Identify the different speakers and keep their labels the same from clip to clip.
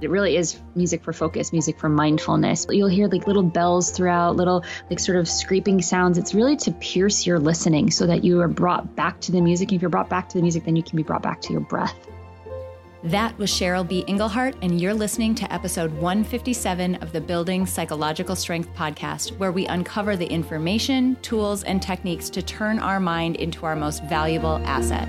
Speaker 1: It really is music for focus, music for mindfulness. You'll hear like little bells throughout, little like sort of scraping sounds. It's really to pierce your listening so that you are brought back to the music. And if you're brought back to the music, then you can be brought back to your breath.
Speaker 2: That was Cheryl B. Engelhardt, and you're listening to episode 157 of the Building Psychological Strength podcast, where we uncover the information, tools, and techniques to turn our mind into our most valuable asset.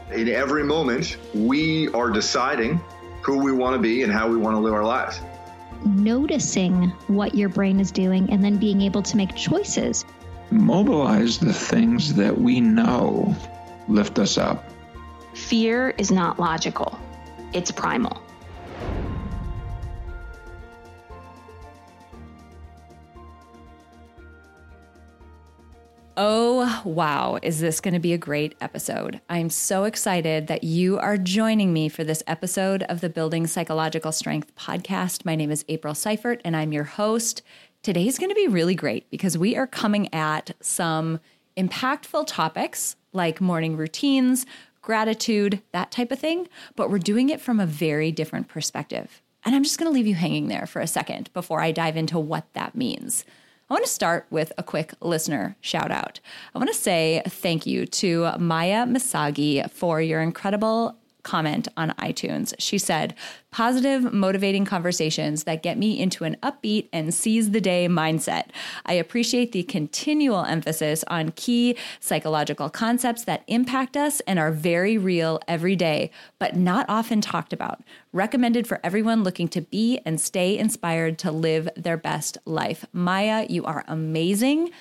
Speaker 3: in every moment, we are deciding who we want to be and how we want to live our lives.
Speaker 4: Noticing what your brain is doing and then being able to make choices.
Speaker 5: Mobilize the things that we know lift us up.
Speaker 6: Fear is not logical, it's primal.
Speaker 2: Oh, wow. Is this going to be a great episode? I'm so excited that you are joining me for this episode of the Building Psychological Strength podcast. My name is April Seifert, and I'm your host. Today's going to be really great because we are coming at some impactful topics like morning routines, gratitude, that type of thing, but we're doing it from a very different perspective. And I'm just going to leave you hanging there for a second before I dive into what that means. I want to start with a quick listener shout out. I want to say thank you to Maya Misagi for your incredible comment on iTunes. She said, positive, motivating conversations that get me into an upbeat and seize the day mindset. I appreciate the continual emphasis on key psychological concepts that impact us and are very real every day, but not often talked about. Recommended for everyone looking to be and stay inspired to live their best life. Maya, you are amazing.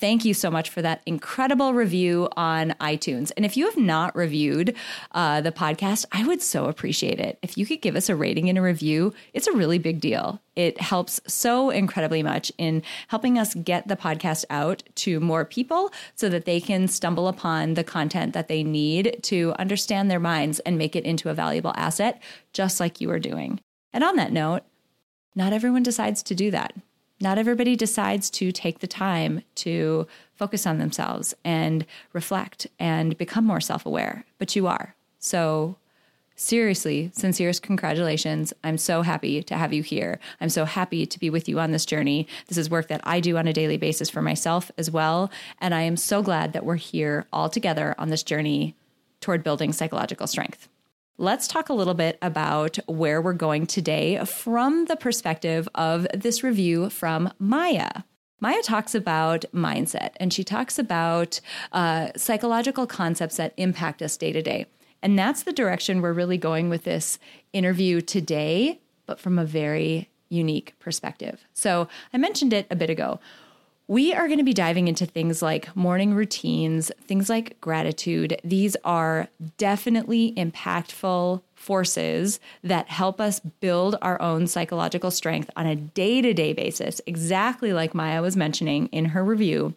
Speaker 2: Thank you so much for that incredible review on iTunes. And if you have not reviewed uh, the podcast, I would so appreciate it. If you could give us a rating and a review, it's a really big deal. It helps so incredibly much in helping us get the podcast out to more people so that they can stumble upon the content that they need to understand their minds and make it into a valuable asset, just like you are doing. And on that note, not everyone decides to do that. Not everybody decides to take the time to focus on themselves and reflect and become more self aware, but you are. So, seriously, sincerest congratulations. I'm so happy to have you here. I'm so happy to be with you on this journey. This is work that I do on a daily basis for myself as well. And I am so glad that we're here all together on this journey toward building psychological strength. Let's talk a little bit about where we're going today from the perspective of this review from Maya. Maya talks about mindset and she talks about uh, psychological concepts that impact us day to day. And that's the direction we're really going with this interview today, but from a very unique perspective. So I mentioned it a bit ago. We are going to be diving into things like morning routines, things like gratitude. These are definitely impactful forces that help us build our own psychological strength on a day to day basis, exactly like Maya was mentioning in her review.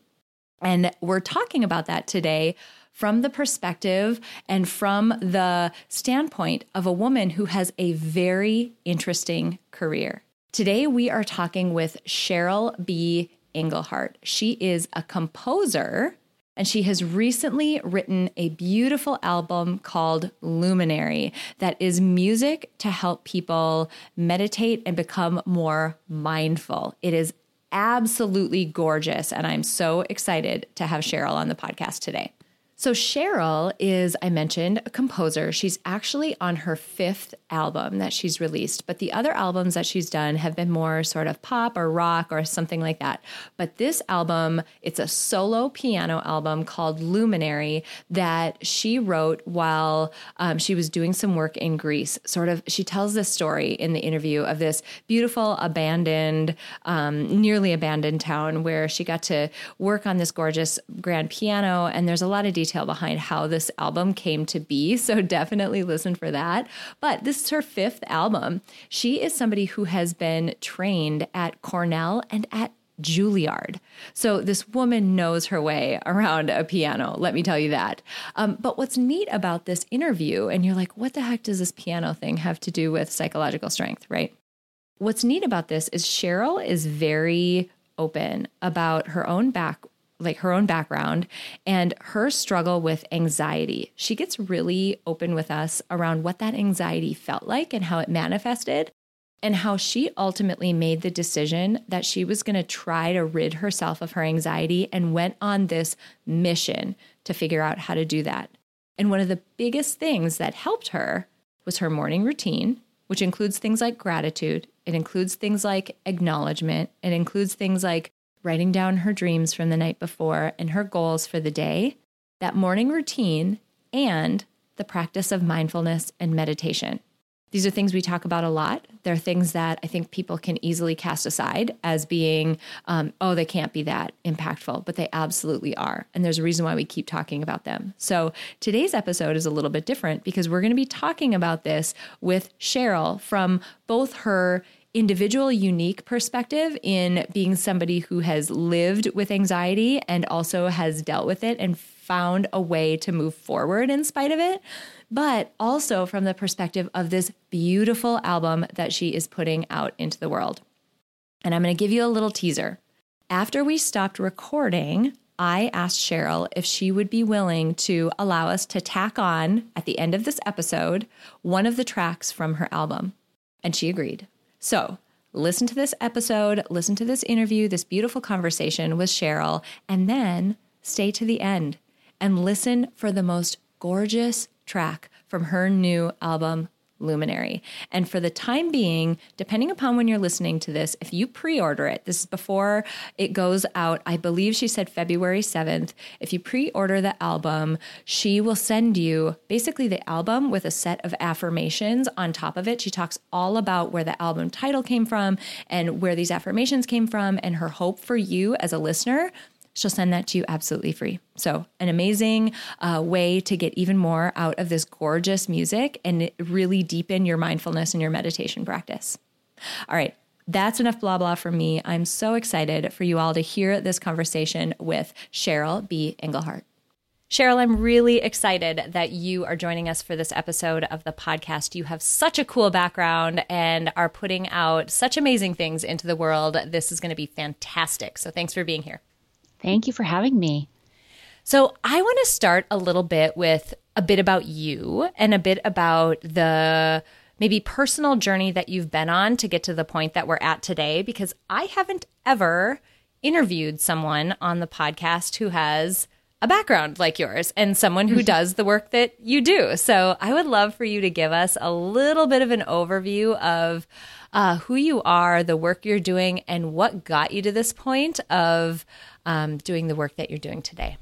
Speaker 2: And we're talking about that today from the perspective and from the standpoint of a woman who has a very interesting career. Today, we are talking with Cheryl B. Engelhardt. She is a composer and she has recently written a beautiful album called Luminary that is music to help people meditate and become more mindful. It is absolutely gorgeous, and I'm so excited to have Cheryl on the podcast today. So, Cheryl is, I mentioned, a composer. She's actually on her fifth album that she's released, but the other albums that she's done have been more sort of pop or rock or something like that. But this album, it's a solo piano album called Luminary that she wrote while um, she was doing some work in Greece. Sort of, she tells this story in the interview of this beautiful, abandoned, um, nearly abandoned town where she got to work on this gorgeous grand piano. And there's a lot of details detail behind how this album came to be. So definitely listen for that. But this is her fifth album. She is somebody who has been trained at Cornell and at Juilliard. So this woman knows her way around a piano, let me tell you that. Um, but what's neat about this interview, and you're like, what the heck does this piano thing have to do with psychological strength, right? What's neat about this is Cheryl is very open about her own back like her own background and her struggle with anxiety. She gets really open with us around what that anxiety felt like and how it manifested and how she ultimately made the decision that she was going to try to rid herself of her anxiety and went on this mission to figure out how to do that. And one of the biggest things that helped her was her morning routine, which includes things like gratitude, it includes things like acknowledgement, it includes things like writing down her dreams from the night before and her goals for the day, that morning routine, and the practice of mindfulness and meditation. These are things we talk about a lot. They're things that I think people can easily cast aside as being, um, oh, they can't be that impactful, but they absolutely are. And there's a reason why we keep talking about them. So today's episode is a little bit different because we're going to be talking about this with Cheryl from both her individual, unique perspective in being somebody who has lived with anxiety and also has dealt with it and found a way to move forward in spite of it but also from the perspective of this beautiful album that she is putting out into the world. And I'm going to give you a little teaser. After we stopped recording, I asked Cheryl if she would be willing to allow us to tack on at the end of this episode one of the tracks from her album. And she agreed. So, listen to this episode, listen to this interview, this beautiful conversation with Cheryl, and then stay to the end and listen for the most gorgeous track from her new album, Luminary. And for the time being, depending upon when you're listening to this, if you pre order it, this is before it goes out, I believe she said February 7th. If you pre order the album, she will send you basically the album with a set of affirmations on top of it. She talks all about where the album title came from and where these affirmations came from and her hope for you as a listener she'll send that to you absolutely free. So, an amazing uh, way to get even more out of this gorgeous music and really deepen your mindfulness and your meditation practice. All right. That's enough blah blah for me. I'm so excited for you all to hear this conversation with Cheryl B. Engelhardt. Cheryl, I'm really excited that you are joining us for this episode of the podcast. You have such a cool background and are putting out such amazing things into the world. This is going to be fantastic. So thanks for being here.
Speaker 1: Thank you for having me.
Speaker 2: So, I want to start a little bit with a bit about you and a bit about the maybe personal journey that you've been on to get to the point that we're at today, because I haven't ever interviewed someone on the podcast who has a background like yours and someone who does the work that you do. So, I would love for you to give us a little bit of an overview of uh, who you are, the work you're doing, and what got you to this point of um, doing the work that you're doing today?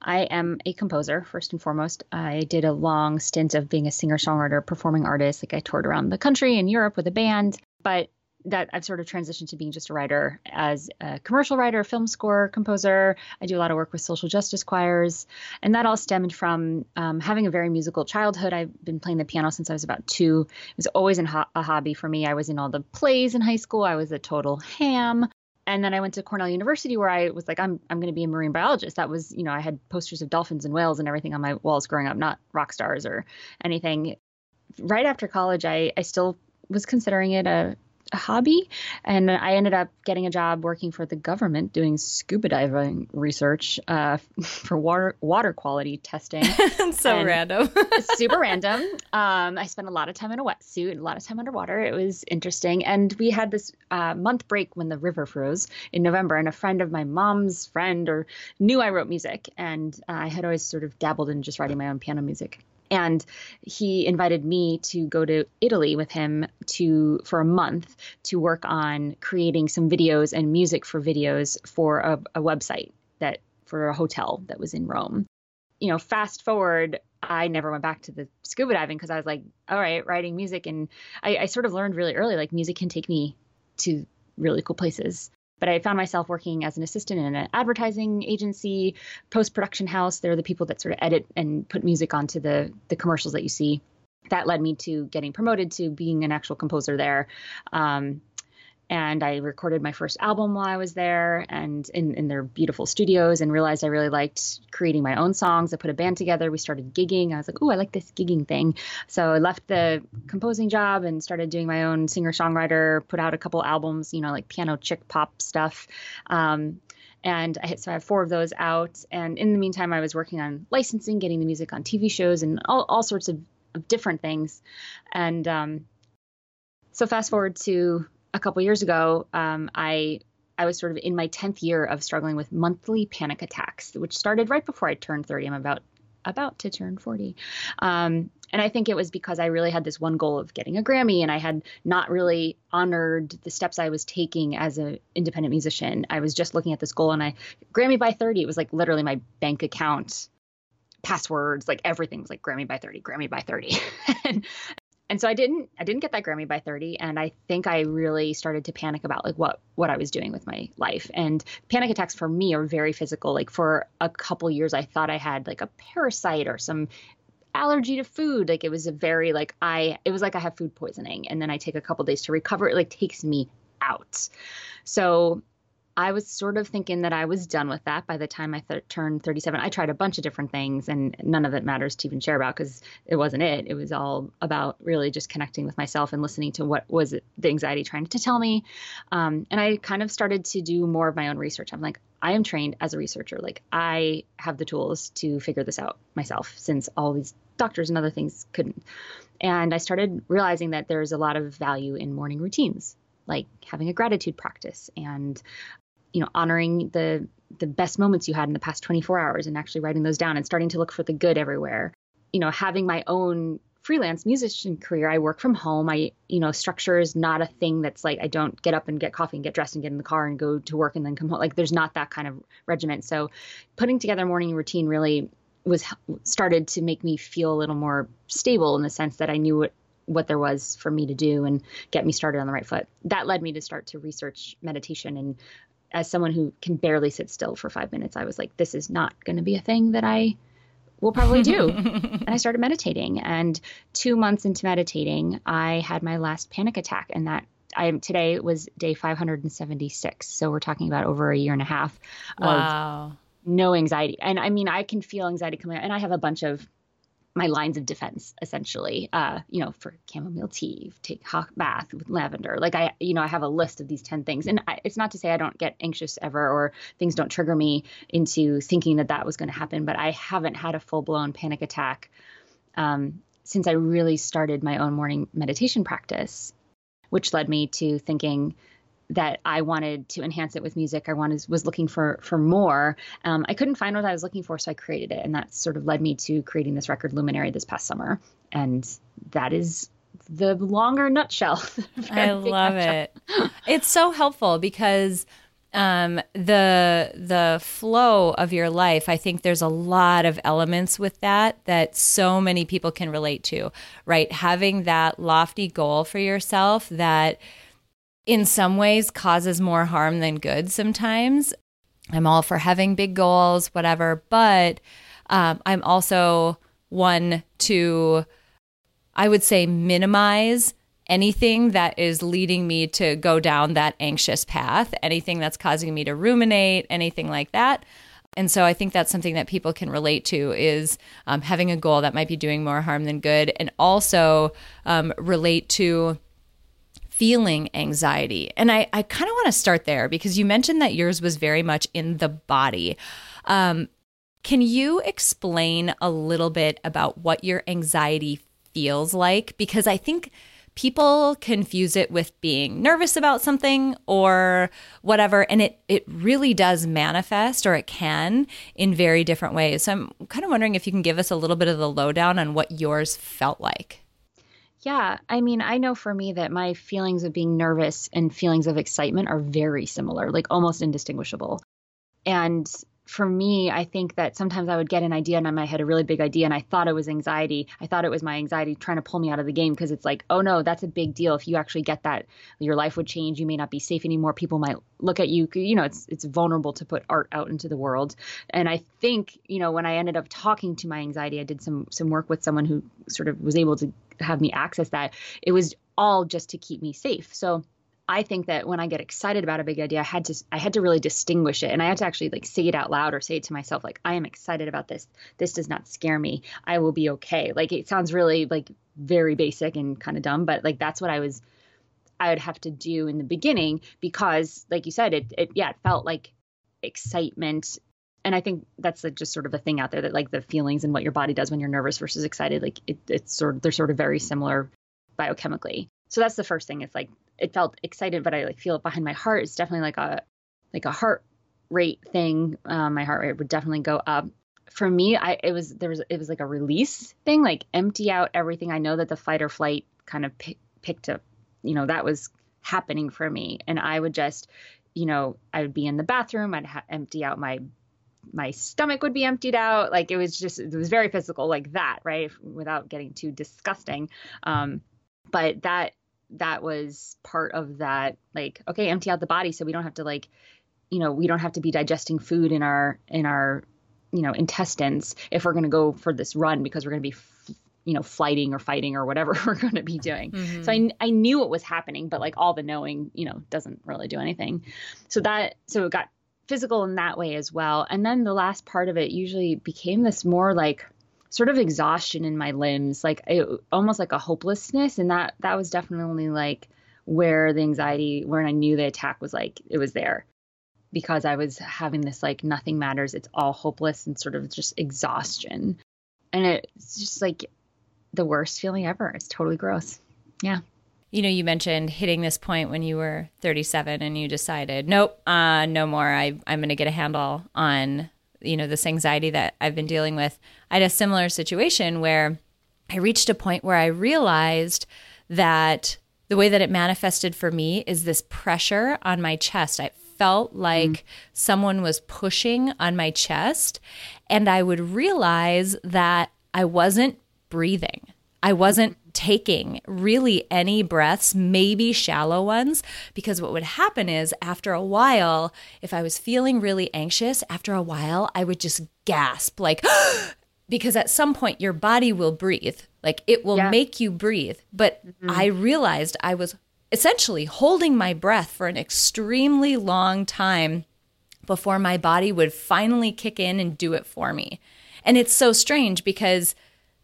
Speaker 1: I am a composer, first and foremost. I did a long stint of being a singer songwriter, performing artist. Like I toured around the country in Europe with a band, but that I've sort of transitioned to being just a writer as a commercial writer, film score composer. I do a lot of work with social justice choirs. And that all stemmed from um, having a very musical childhood. I've been playing the piano since I was about two. It was always ho- a hobby for me. I was in all the plays in high school. I was a total ham and then I went to Cornell University where I was like, I'm I'm going to be a marine biologist. That was, you know, I had posters of dolphins and whales and everything on my walls growing up, not rock stars or anything. Right after college, I I still was considering it a a hobby. And I ended up getting a job working for the government doing scuba diving research uh, for water water quality testing.
Speaker 2: so random.
Speaker 1: super random. Um, I spent a lot of time in a wetsuit, a lot of time underwater. It was interesting. And we had this uh, month break when the river froze in November. And a friend of my mom's friend or knew I wrote music. And uh, I had always sort of dabbled in just writing my own piano music and he invited me to go to Italy with him to for a month to work on creating some videos and music for videos for a, a website that for a hotel that was in Rome. You know, fast forward, I never went back to the scuba diving because I was like, all right, writing music, and I, I sort of learned really early like music can take me to really cool places. But I found myself working as an assistant in an advertising agency, post production house. They're the people that sort of edit and put music onto the the commercials that you see. That led me to getting promoted to being an actual composer there. Um, and I recorded my first album while I was there and in, in their beautiful studios and realized I really liked creating my own songs. I put a band together. We started gigging. I was like, oh, I like this gigging thing. So I left the composing job and started doing my own singer songwriter, put out a couple albums, you know, like piano chick pop stuff. Um, and I, so I have four of those out. And in the meantime, I was working on licensing, getting the music on TV shows and all, all sorts of, of different things. And um, so fast forward to a couple years ago, um, I I was sort of in my 10th year of struggling with monthly panic attacks, which started right before I turned 30. I'm about about to turn 40. Um, and I think it was because I really had this one goal of getting a Grammy, and I had not really honored the steps I was taking as an independent musician. I was just looking at this goal, and I Grammy by 30. It was like literally my bank account passwords, like everything was like Grammy by 30, Grammy by 30. and, and so I didn't I didn't get that Grammy by 30 and I think I really started to panic about like what what I was doing with my life. And panic attacks for me are very physical. Like for a couple years I thought I had like a parasite or some allergy to food. Like it was a very like I it was like I have food poisoning and then I take a couple days to recover. It like takes me out. So I was sort of thinking that I was done with that by the time I th- turned 37. I tried a bunch of different things, and none of it matters to even share about because it wasn't it. It was all about really just connecting with myself and listening to what was the anxiety trying to tell me. Um, and I kind of started to do more of my own research. I'm like, I am trained as a researcher. Like, I have the tools to figure this out myself since all these doctors and other things couldn't. And I started realizing that there's a lot of value in morning routines like having a gratitude practice and you know honoring the the best moments you had in the past 24 hours and actually writing those down and starting to look for the good everywhere. You know having my own freelance musician career i work from home. I you know structure is not a thing that's like i don't get up and get coffee and get dressed and get in the car and go to work and then come home. Like there's not that kind of regiment. So putting together a morning routine really was started to make me feel a little more stable in the sense that i knew what what there was for me to do and get me started on the right foot. That led me to start to research meditation and as someone who can barely sit still for five minutes, I was like, this is not going to be a thing that I will probably do. and I started meditating. And two months into meditating, I had my last panic attack. And that I today was day 576. So we're talking about over a year and a half
Speaker 2: wow.
Speaker 1: of no anxiety. And I mean, I can feel anxiety coming out. And I have a bunch of my lines of defense essentially uh, you know for chamomile tea take hot bath with lavender. Like i you know i have a list of these 10 things. And I, it's not to say i don't get anxious ever or things don't trigger me into thinking that that was going to happen but i haven't had a full-blown panic attack um, since i really started my own morning meditation practice which led me to thinking that I wanted to enhance it with music. I wanted was looking for for more. Um, I couldn't find what I was looking for, so I created it, and that sort of led me to creating this record Luminary this past summer. And that is the longer nutshell.
Speaker 2: I love nutshell. it. It's so helpful because um, the the flow of your life. I think there's a lot of elements with that that so many people can relate to. Right, having that lofty goal for yourself that in some ways causes more harm than good sometimes. I'm all for having big goals, whatever, but um, I'm also one to, I would say, minimize anything that is leading me to go down that anxious path, anything that's causing me to ruminate, anything like that. And so I think that's something that people can relate to is um, having a goal that might be doing more harm than good, and also um, relate to feeling anxiety. And I, I kind of want to start there because you mentioned that yours was very much in the body. Um, can you explain a little bit about what your anxiety feels like? Because I think people confuse it with being nervous about something or whatever and it it really does manifest or it can in very different ways so i'm kind of wondering if you can give us a little bit of the lowdown on what yours felt like
Speaker 1: yeah, I mean, I know for me that my feelings of being nervous and feelings of excitement are very similar, like almost indistinguishable. And for me, I think that sometimes I would get an idea and I had a really big idea and I thought it was anxiety. I thought it was my anxiety trying to pull me out of the game because it's like, oh no, that's a big deal. If you actually get that, your life would change. You may not be safe anymore. People might look at you. You know, it's it's vulnerable to put art out into the world. And I think, you know, when I ended up talking to my anxiety, I did some some work with someone who sort of was able to have me access that. It was all just to keep me safe. So I think that when I get excited about a big idea, I had to I had to really distinguish it, and I had to actually like say it out loud or say it to myself, like I am excited about this. This does not scare me. I will be okay. Like it sounds really like very basic and kind of dumb, but like that's what I was. I would have to do in the beginning because, like you said, it it yeah it felt like excitement and I think that's like just sort of a thing out there that like the feelings and what your body does when you're nervous versus excited, like it, it's sort of they're sort of very similar biochemically. So that's the first thing. It's like it felt excited, but I like feel it behind my heart. It's definitely like a like a heart rate thing. Um, my heart rate would definitely go up. For me, I it was there was it was like a release thing, like empty out everything. I know that the fight or flight kind of pick, picked up, you know, that was happening for me, and I would just, you know, I would be in the bathroom, I'd ha- empty out my my stomach would be emptied out. Like it was just it was very physical like that right? Without getting too disgusting. Um but that that was part of that like okay empty out the body so we don't have to like you know we don't have to be digesting food in our in our you know intestines if we're going to go for this run because we're going to be you know flighting or fighting or whatever we're going to be doing. Mm-hmm. so I, I knew it was happening but like all the knowing you know doesn't really do anything. So that so it got physical in that way as well and then the last part of it usually became this more like sort of exhaustion in my limbs, like it, almost like a hopelessness. And that that was definitely like where the anxiety, when I knew the attack was like it was there, because I was having this like nothing matters, it's all hopeless and sort of just exhaustion, and it's just like the worst feeling ever. It's totally gross. Yeah.
Speaker 2: You know, you mentioned hitting this point when you were 37 and you decided, nope, uh, no more. I, I'm going to get a handle on you know this anxiety that I've been dealing with. I had a similar situation where I reached a point where I realized that the way that it manifested for me is this pressure on my chest. I felt like mm. someone was pushing on my chest, and I would realize that I wasn't breathing. I wasn't taking really any breaths, maybe shallow ones, because what would happen is after a while, if I was feeling really anxious, after a while, I would just gasp, like, because at some point your body will breathe, like it will yeah. make you breathe. But mm-hmm. I realized I was essentially holding my breath for an extremely long time before my body would finally kick in and do it for me. And it's so strange because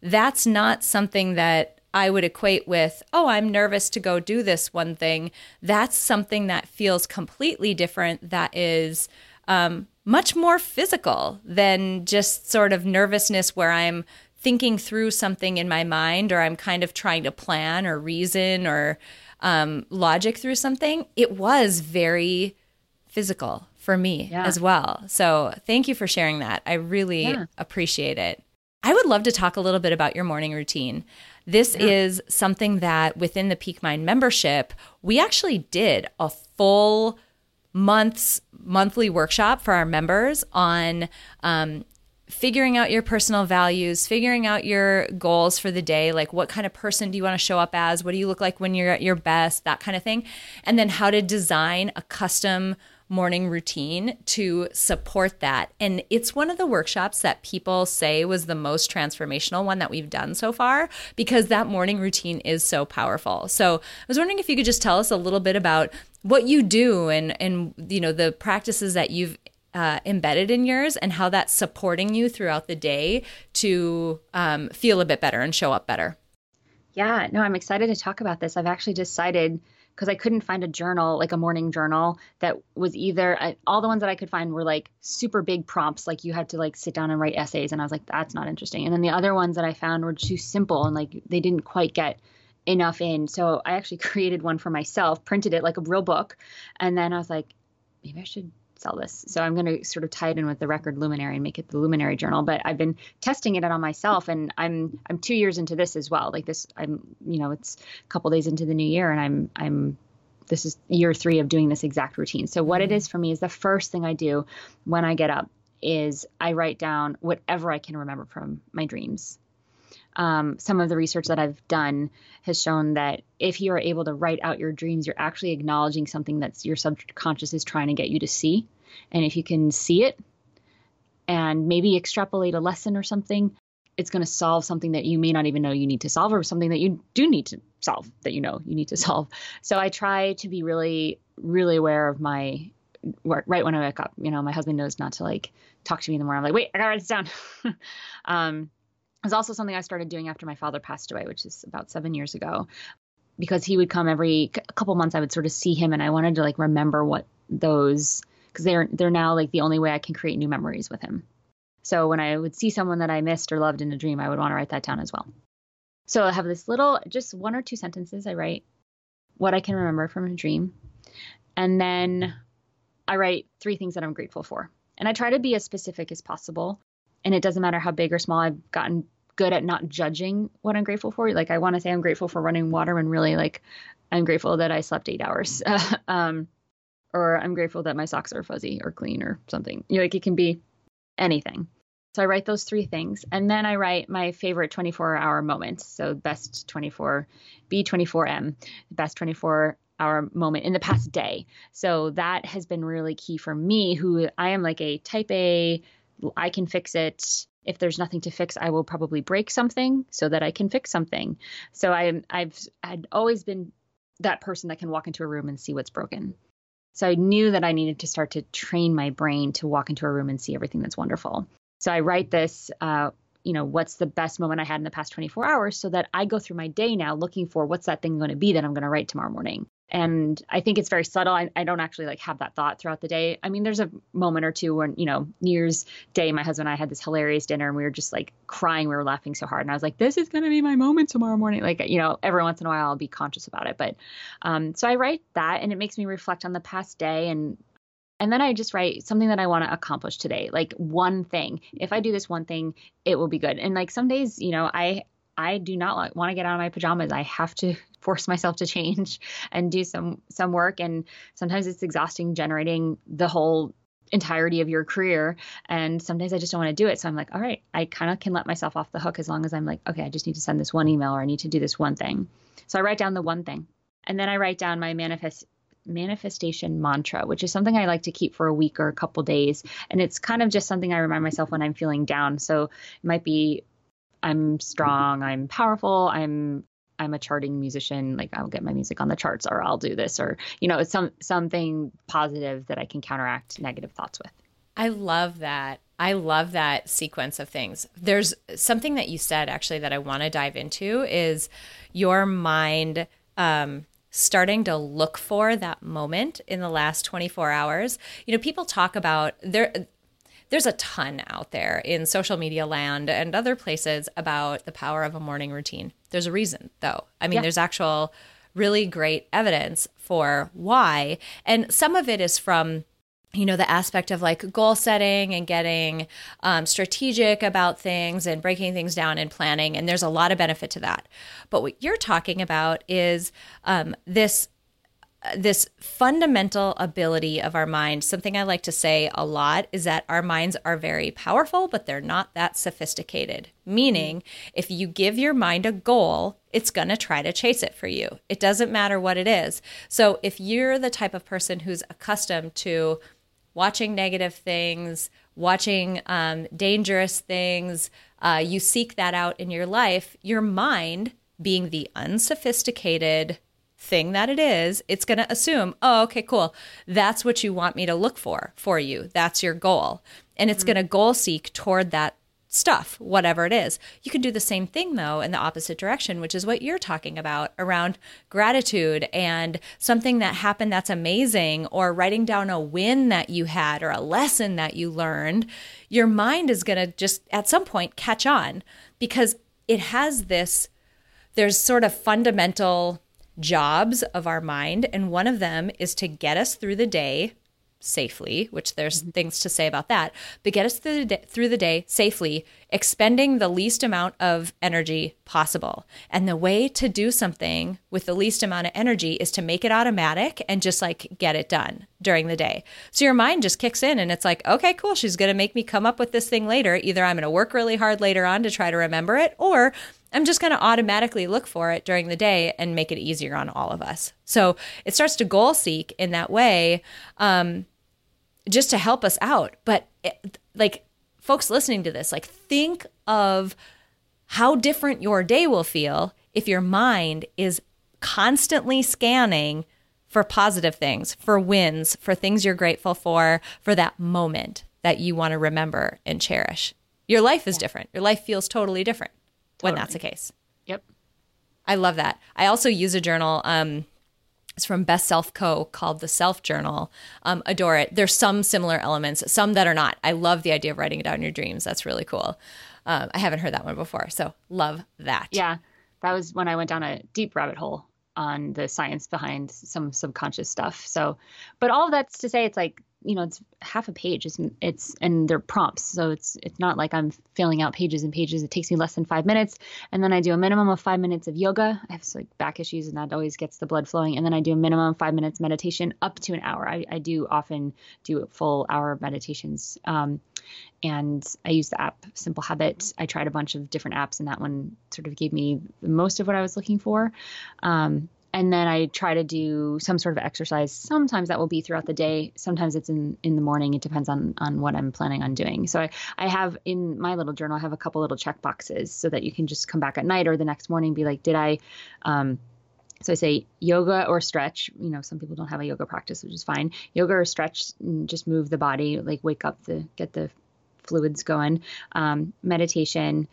Speaker 2: that's not something that I would equate with, oh, I'm nervous to go do this one thing. That's something that feels completely different, that is um, much more physical than just sort of nervousness where I'm thinking through something in my mind or I'm kind of trying to plan or reason or um, logic through something. It was very physical for me yeah. as well. So thank you for sharing that. I really yeah. appreciate it. I would love to talk a little bit about your morning routine. This yeah. is something that within the Peak Mind membership, we actually did a full month's monthly workshop for our members on um, figuring out your personal values, figuring out your goals for the day, like what kind of person do you want to show up as, what do you look like when you're at your best, that kind of thing, and then how to design a custom morning routine to support that. And it's one of the workshops that people say was the most transformational one that we've done so far because that morning routine is so powerful. So I was wondering if you could just tell us a little bit about what you do and and you know the practices that you've uh, embedded in yours and how that's supporting you throughout the day to um, feel a bit better and show up better.
Speaker 1: Yeah, no, I'm excited to talk about this. I've actually decided because I couldn't find a journal, like a morning journal, that was either uh, all the ones that I could find were like super big prompts, like you had to like sit down and write essays, and I was like, that's not interesting. And then the other ones that I found were too simple and like they didn't quite get enough in. So I actually created one for myself, printed it like a real book, and then I was like, maybe I should sell this. So I'm going to sort of tie it in with the record luminary and make it the luminary journal. But I've been testing it out on myself, and I'm I'm two years into this as well. Like this, I'm you know it's a couple days into the new year, and I'm I'm this is year three of doing this exact routine. So what it mm-hmm. for me is the first thing I do when I get up is I write down whatever I can remember from my dreams. Um, some of the research that I've done has shown that if you are able to write out your dreams, you're actually acknowledging something that your subconscious is trying to get you to see. And if you can see it and maybe extrapolate a lesson or something, it's going to solve something that you may not even know you need to solve or something that you do need to solve that you know you need to solve. So I try to be really, really aware of my work right when I wake up. You know, my husband knows not to like talk to me in the morning. I'm like, wait, I gotta write this down. um, it's also something I started doing after my father passed away, which is about seven years ago, because he would come every couple months. I would sort of see him, and I wanted to like remember what those because they're they're now like the only way I can create new memories with him. So when I would see someone that I missed or loved in a dream, I would want to write that down as well. So I have this little, just one or two sentences I write what I can remember from a dream. And then I write three things that I'm grateful for. And I try to be as specific as possible. And it doesn't matter how big or small, I've gotten good at not judging what I'm grateful for. Like I want to say I'm grateful for running water and really like I'm grateful that I slept eight hours. um, or I'm grateful that my socks are fuzzy or clean or something. You know, like it can be anything. So I write those three things. And then I write my favorite 24 hour moments. So best 24, B24M, best 24 hour moment in the past day. So that has been really key for me, who I am like a type A, I can fix it. If there's nothing to fix, I will probably break something so that I can fix something. So I, I've I'd always been that person that can walk into a room and see what's broken. So I knew that I needed to start to train my brain to walk into a room and see everything that's wonderful. So I write this, uh, you know, what's the best moment I had in the past 24 hours so that I go through my day now looking for what's that thing going to be that I'm going to write tomorrow morning. And I think it's very subtle. I, I, don't actually like have that thought throughout the day. I mean, there's a moment or two when, you know, New Year's Day, my husband and I had this hilarious dinner and we were just like crying. We were laughing so hard. And I was like, this is going to be my moment tomorrow morning. Like, you know, every once in a while I'll be conscious about it. But um, so I write that and it makes me reflect on the past day and and then I just write something that I want to accomplish today, like one thing. If I do this one thing, it will be good. And like some days, you know, I I do not want to get out of my pajamas. I have to force myself to change and do some some work and sometimes it's exhausting generating the whole entirety of your career and sometimes I just don't want to do it. So I'm like, all right, I kind of can let myself off the hook as long as I'm like, okay, I just need to send this one email or I need to do this one thing. So I write down the one thing. And then I write down my manifest manifestation mantra, which is something I like to keep for a week or a couple days. And it's kind of just something I remind myself when I'm feeling down. So it might be I'm strong, I'm powerful, I'm I'm a charting musician, like I'll get my music on the charts or I'll do this or you know, it's some something positive that I can counteract negative thoughts with.
Speaker 2: I love that. I love that sequence of things. There's something that you said actually that I want to dive into is your mind um, starting to look for that moment in the last 24 hours. You know, people talk about there there's a ton out there in social media land and other places about the power of a morning routine. There's a reason though. I mean, yeah. there's actual really great evidence for why. And some of it is from you know the aspect of like goal setting and getting um, strategic about things and breaking things down and planning and there's a lot of benefit to that but what you're talking about is um, this this fundamental ability of our mind something i like to say a lot is that our minds are very powerful but they're not that sophisticated. Meaning if you give your mind a goal it's going to try to chase it for you. It doesn't matter what it is. So if you're the type of person who's accustomed to watching negative things, watching um, dangerous things, uh, you seek that out in your life, your mind, being the unsophisticated thing that it is, it's going to assume, oh, okay, cool. That's what you want me to look for for you. That's your goal. And it's mm-hmm. going to goal seek toward that stuff, whatever it is. You can do the same thing, though, in the opposite direction, which is what you're talking about around gratitude and something that happened that's amazing, or writing down a win that you had or a lesson that you learned. Your mind is going to just at some point catch on because it has this, there's sort of fundamental jobs of our mind. And one of them is to get us through the day safely, which there's mm-hmm. things to say about that, but get us through the, day, through the day safely, expending the least amount of energy possible. And the way to do something with the least amount of energy is to make it automatic and just like get it done during the day. So your mind just kicks in and it's like, okay, cool, she's going to make me come up with this thing later. Either I'm going to work really hard later on to try to remember it, or I'm just going to automatically look for it during the day and make it easier on all of us. So it starts to goal seek in that way, um, just to help us out. But it, like folks listening to this, like think of how different your day will feel if your mind is constantly scanning for positive things, for wins, for things you're grateful for, for that moment that you want to remember and cherish. Your life is different. Your life feels totally different totally. when that's the case.
Speaker 1: Yep.
Speaker 2: I love that. I also use a journal. Um, it's from Best Self Co. called the Self Journal. Um, adore it. There's some similar elements, some that are not. I love the idea of writing it down in your dreams. That's really cool. Um, I haven't heard that one before, so love that.
Speaker 1: Yeah, that was when I went down a deep rabbit hole on the science behind some subconscious stuff. So, but all of that's to say, it's like you know it's half a page it's, it's and they're prompts. So it's it's not like i'm filling out pages and pages. It takes me less than five minutes. And then i do a minimum of five minutes of yoga. I have like back issues and that always gets the blood flowing. And then i do a minimum of five minutes meditation up to an hour. I, I do often do a full hour meditations. Um, and i use the app simple habit. I tried a bunch of different apps and that one sort of gave me the most of what i was looking for. Um, and then I try to do some sort of exercise. Sometimes that will be throughout the day. Sometimes it's in in the morning. It depends on on what I'm planning on doing. So I I have in my little journal I have a couple little check boxes so that you can just come back at night or the next morning be like, did I um, so I say yoga or stretch. You know, some people don't have a yoga practice, which is fine. Yoga or stretch, just move the body, like wake up the get the fluids going. Um, meditation,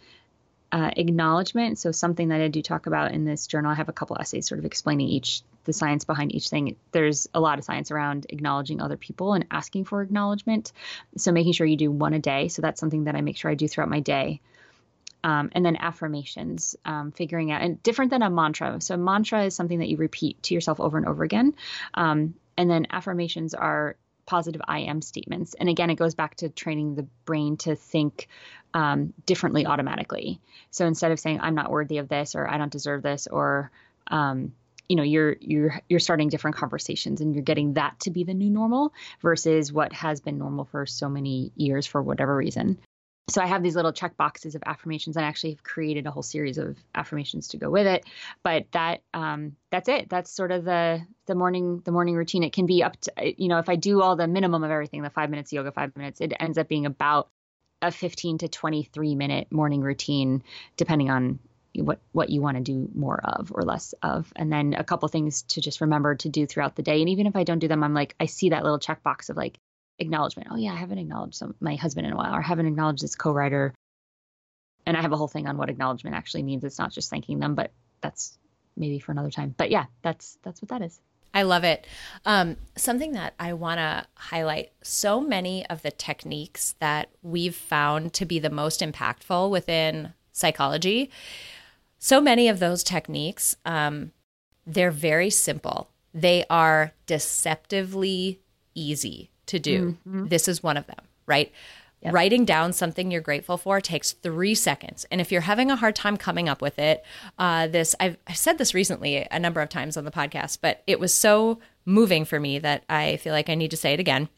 Speaker 1: uh, acknowledgement. So something that I do talk about in this journal, I have a couple essays sort of explaining each the science behind each thing. There's a lot of science around acknowledging other people and asking for acknowledgement. So making sure you do one a day. So that's something that I make sure I do throughout my day. Um, and then affirmations, um, figuring out, and different than a mantra. So, a mantra is something that you repeat to yourself over and over again. Um, and then affirmations are positive I am statements. And again, it goes back to training the brain to think um, differently automatically. So instead of saying I'm not worthy of this or I don't deserve this or um, you know you're you're you're starting different conversations and you're getting that to be the new normal versus what has been normal for so many years for whatever reason so I have these little check boxes of affirmations. and I actually have created a whole series of affirmations to go with it. But that um, that's it. That's sort of the the morning the morning routine. It can be up to you know if I do all the minimum of everything, the five minutes yoga, five minutes, it ends up being about a 15 to 23 minute morning routine, depending on what what you want to do more of or less of and then a couple things to just remember to do throughout the day and even if i don't do them i'm like i see that little checkbox of like acknowledgement. Oh yeah, I haven't acknowledged some, my husband in a while, or haven't acknowledged this co-writer. And I have a whole thing on what acknowledgement actually means. It's not just thanking them, but that's maybe for another time. But yeah, that's that's what that is.
Speaker 2: I love it. Um, something that I want to highlight so many of the techniques that we've found to be the most impactful within psychology, so many of those techniques, um, they're very simple. They are deceptively easy to do. Mm-hmm. This is one of them, right? Yep. Writing down something you're grateful for takes three seconds. And if you're having a hard time coming up with it, uh, this I've, I've said this recently a number of times on the podcast, but it was so moving for me that I feel like I need to say it again.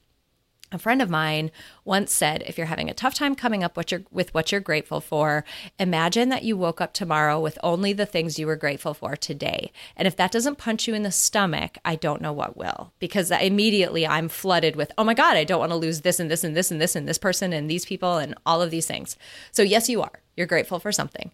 Speaker 2: A friend of mine once said, if you're having a tough time coming up what with what you're grateful for, imagine that you woke up tomorrow with only the things you were grateful for today. And if that doesn't punch you in the stomach, I don't know what will. Because immediately I'm flooded with, oh my God, I don't want to lose this and this and this and this and this person and these people and all of these things. So, yes, you are. You're grateful for something.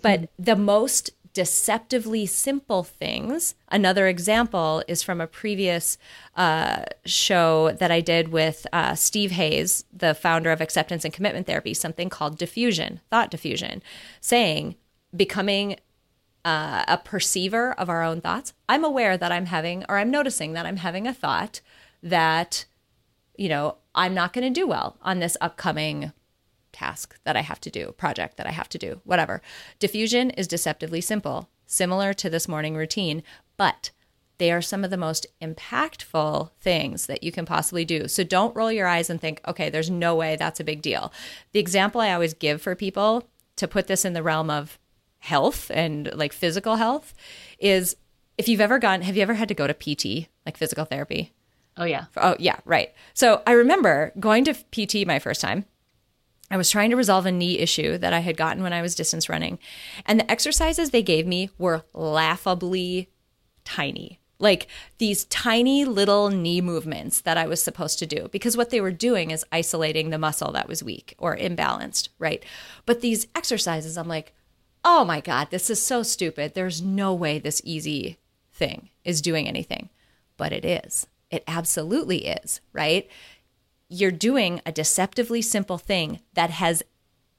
Speaker 2: But the most deceptively simple things. Another example is from a previous uh, show that I did with uh, Steve Hayes, the founder of acceptance and commitment therapy, something called defusion, thought defusion, saying becoming uh, a perceiver of our own thoughts. I'm aware that I'm having, or I'm noticing that I'm having a thought that, you know, I'm not going to do well on this upcoming task that I have to do, project that I have to do, whatever. Defusion is deceptively simple, similar to this morning routine, but they are some of the most impactful things that you can possibly do. So don't roll your eyes and think, okay, there's no way that's a big deal. The example I always give for people to put this in the realm of health and like physical health is if you've ever gone, have you ever had to go to PT, like physical therapy?
Speaker 1: Oh, yeah.
Speaker 2: Oh, yeah, right. So I remember going to PT my first time. I was trying to resolve a knee issue that I had gotten when I was distance running. And the exercises they gave me were laughably tiny. Like these tiny little knee movements that I was supposed to do because what they were doing is isolating the muscle that was weak or imbalanced, right? But these exercises, I'm like, oh my God, this is so stupid. There's no way this easy thing is doing anything. But it is. It absolutely is, right? You're doing a deceptively simple thing that has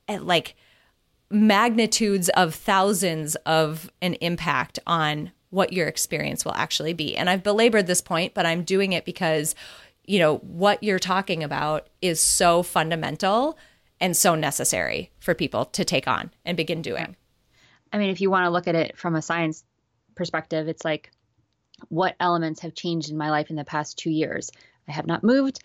Speaker 2: eh, like magnitudes of thousands of an impact on what your experience will actually be. And I've belabored this point, but I'm doing it because, you know, what you're talking about is so fundamental and so necessary for people to take on and begin doing.
Speaker 1: I mean, if you want to look at it from a science perspective, it's like what elements have changed in my life in the past two years. I have not moved.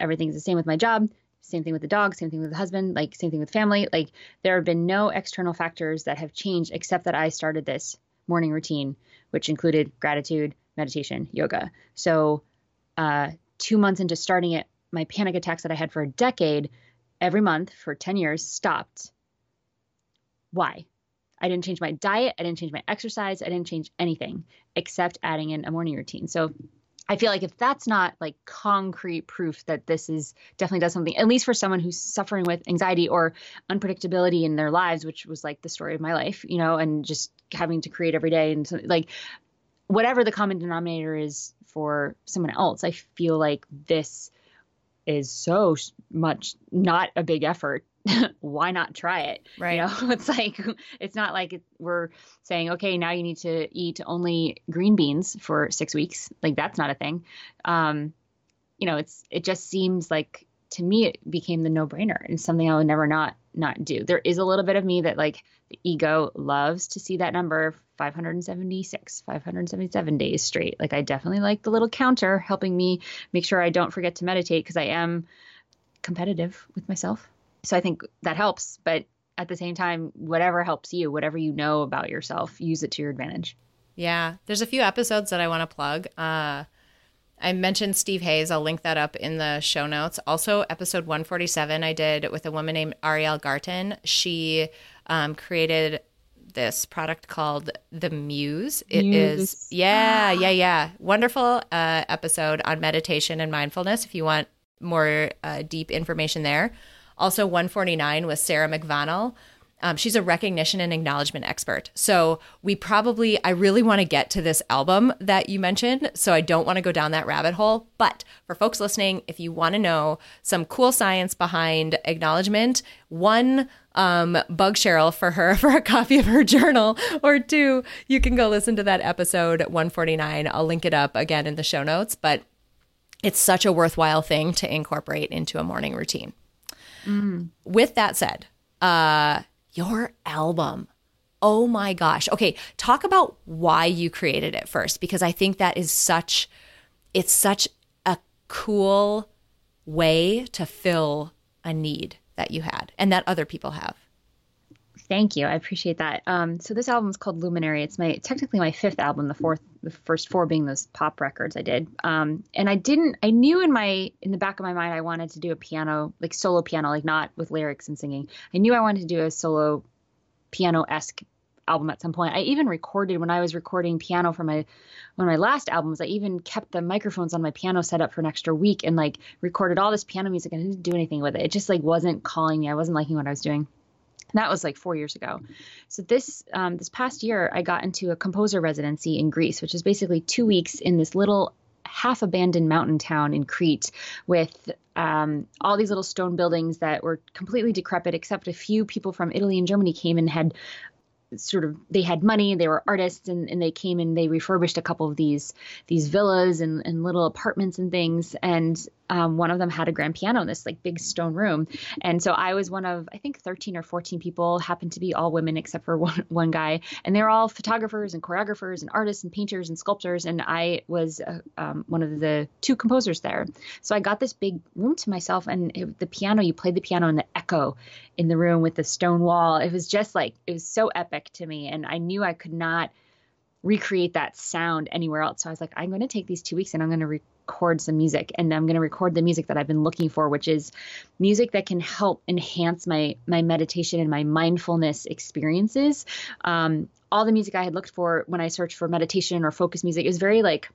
Speaker 1: Everything's the same with my job. Same thing with the dog. Same thing with the husband. Like, same thing with family. Like, there have been no external factors that have changed except that I started this morning routine, which included gratitude, meditation, yoga. So, uh, two months into starting it, my panic attacks that I had for a decade, every month for 10 years, stopped. Why? I didn't change my diet. I didn't change my exercise. I didn't change anything except adding in a morning routine. So I feel like if that's not like concrete proof that this is definitely does something, at least for someone who's suffering with anxiety or unpredictability in their lives, which was like the story of my life, you know, and just having to create every day and so, like whatever the common denominator is for someone else, I feel like this is so much not a big effort why not try it?
Speaker 2: Right.
Speaker 1: You know, it's like it's not like we're saying, okay, now you need to eat only green beans for six weeks. Like that's not a thing. Um, you know, it's it just seems like to me it became the no brainer and something I would never not not do. There is a little bit of me that like the ego loves to see that number 576, 577 days straight. Like I definitely like the little counter helping me make sure I don't forget to meditate because I am competitive with myself. So I think that helps. But at the same time, whatever helps you, whatever you know about yourself, use it to your advantage.
Speaker 2: Yeah. There's a few episodes that I want to plug. Uh, I mentioned Steve Hayes. I'll link that up in the show notes. Also, episode 147 I did with a woman named Ariel Garten. She um, created this product called the Muse. It Muse. is yeah, yeah, yeah. Wonderful uh, episode on meditation and mindfulness. If you want more uh, deep information there. Also, 149 with Sarah McVonnell. Um, she's a recognition and acknowledgement expert. So, we probably, I really want to get to this album that you mentioned. So, I don't want to go down that rabbit hole. But for folks listening, if you want to know some cool science behind acknowledgement, one, um, bug Cheryl for her for a copy of her journal, or two, you can go listen to that episode 149. I'll link it up again in the show notes. But it's such a worthwhile thing to incorporate into a morning routine. Mm. With that said, uh, your album. Oh my gosh. Okay, talk about why you created it first because I think that is such it's such a cool way to fill a need that you had and that other people have.
Speaker 1: Thank you. I appreciate that. Um, so this album is called Luminary. It's my technically my fifth album. The fourth, the first four being those pop records I did. Um, and I didn't. I knew in my in the back of my mind I wanted to do a piano, like solo piano, like not with lyrics and singing. I knew I wanted to do a solo piano esque album at some point. I even recorded when I was recording piano for my one of my last albums. I even kept the microphones on my piano set up for an extra week and like recorded all this piano music. I didn't do anything with it. It just like wasn't calling me. I wasn't liking what I was doing that was like four years ago. So this um, this past year, I got into a composer residency in Greece, which is basically two weeks in this little half abandoned mountain town in Crete with um, all these little stone buildings that were completely decrepit, except a few people from Italy and Germany came and had sort of they had money they were artists and, and they came and they refurbished a couple of these these villas and, and little apartments and things. And um, one of them had a grand piano in this like big stone room. And so i was one of i think 13 or 14 people happened to be all women except for one, one guy. And they're all photographers and choreographers and artists and painters and sculptors. And i was uh, um, one of the two composers there. So i got this big room to myself and it, the piano you played the piano and the echo in the room with the stone wall it was just like it was so epic to me and i knew i could not recreate that sound anywhere else. So I was like, I'm going to take these two weeks and I'm going to record some music and I'm going to record the music that I've been looking for, which is music that can help enhance my my meditation and my mindfulness experiences. Um, all the music I had looked for when I searched for meditation or focus music is very like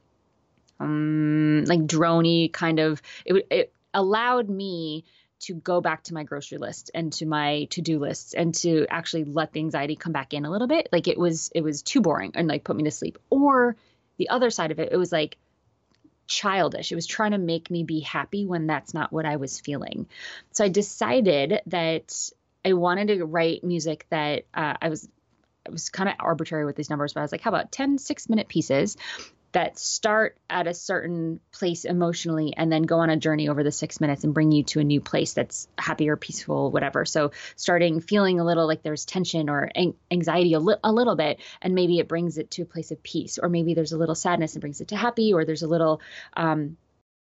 Speaker 1: um like drony kind of it, it allowed me to go back to my grocery list and to my to-do lists and to actually let the anxiety come back in a little bit. Like it was it was too boring and like put me to sleep. Or the other side of it it was like childish. It was trying to make me be happy when that's not what i was feeling. So i decided that i wanted to write music that uh, i was I was kind of arbitrary with these numbers, but I was like, how about 10 six minute pieces that start at a certain place emotionally and then go on a journey over the six minutes and bring you to a new place that's happier, peaceful, whatever. So, starting feeling a little like there's tension or anxiety a, li- a little bit, and maybe it brings it to a place of peace, or maybe there's a little sadness and brings it to happy, or there's a little um,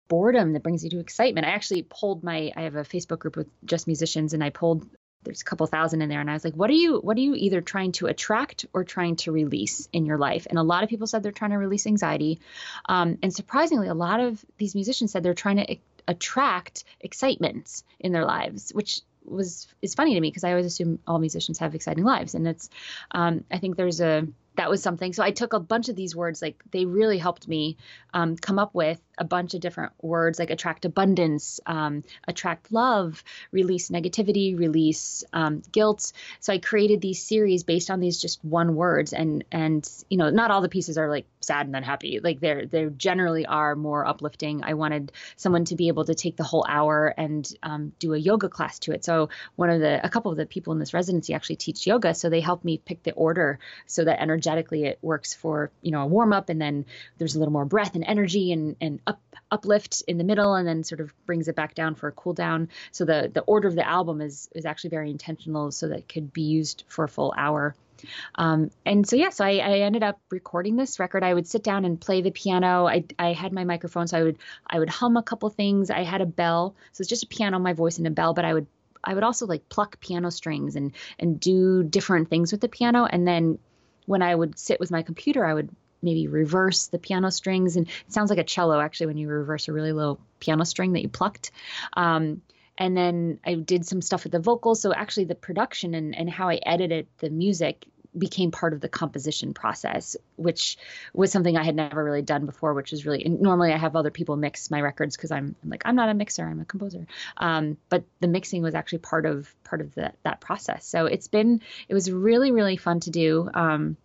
Speaker 1: boredom that brings you to excitement. I actually pulled my I have a Facebook group with just musicians and I pulled there's a couple thousand in there. And i was like what are you what are you either trying to attract or trying to release in your life? And a lot of people said they're trying to release anxiety. Um, and surprisingly a lot of these musicians said they're trying to attract excitement in their lives which was is funny to me because i always assume all musicians have exciting lives. And it's um, i think there's a that was something so i took a bunch of these words like they really helped me um, come up with a bunch of different words like attract abundance, um, attract love, release negativity, release um, guilt. So I created these series based on these just one words, and and you know not all the pieces are like sad and then happy. Like they're they generally are more uplifting. I wanted someone to be able to take the whole hour and um, do a yoga class to it. So one of the a couple of the people in this residency actually teach yoga, so they helped me pick the order so that energetically it works for you know a warm up, and then there's a little more breath and energy and and up uplift in the middle and then sort of brings it back down for a cool down. So the the order of the album is is actually very intentional so that it could be used for a full hour. Um, and so yeah, so I, I, ended up recording this record. I would sit down and play the piano. I, I had my microphone, so I would I would hum a couple things. I had a bell, so it's just a piano, my voice, and a bell. But I would I would also like pluck piano strings and and do different things with the piano. And then when I would sit with my computer, I would maybe reverse the piano strings. And it sounds like a cello actually when you reverse a really low piano string that you plucked. Um, and then I did some stuff with the vocals. So actually, the production and, and how I edited the music became part of the composition process, which was something I had never really done before, which is really normally I have other people mix my records because I'm, I'm, like I'm not a mixer, I'm a composer. Um, but the mixing was actually part of part of the, that process. So it's been it was really really fun to do. Um,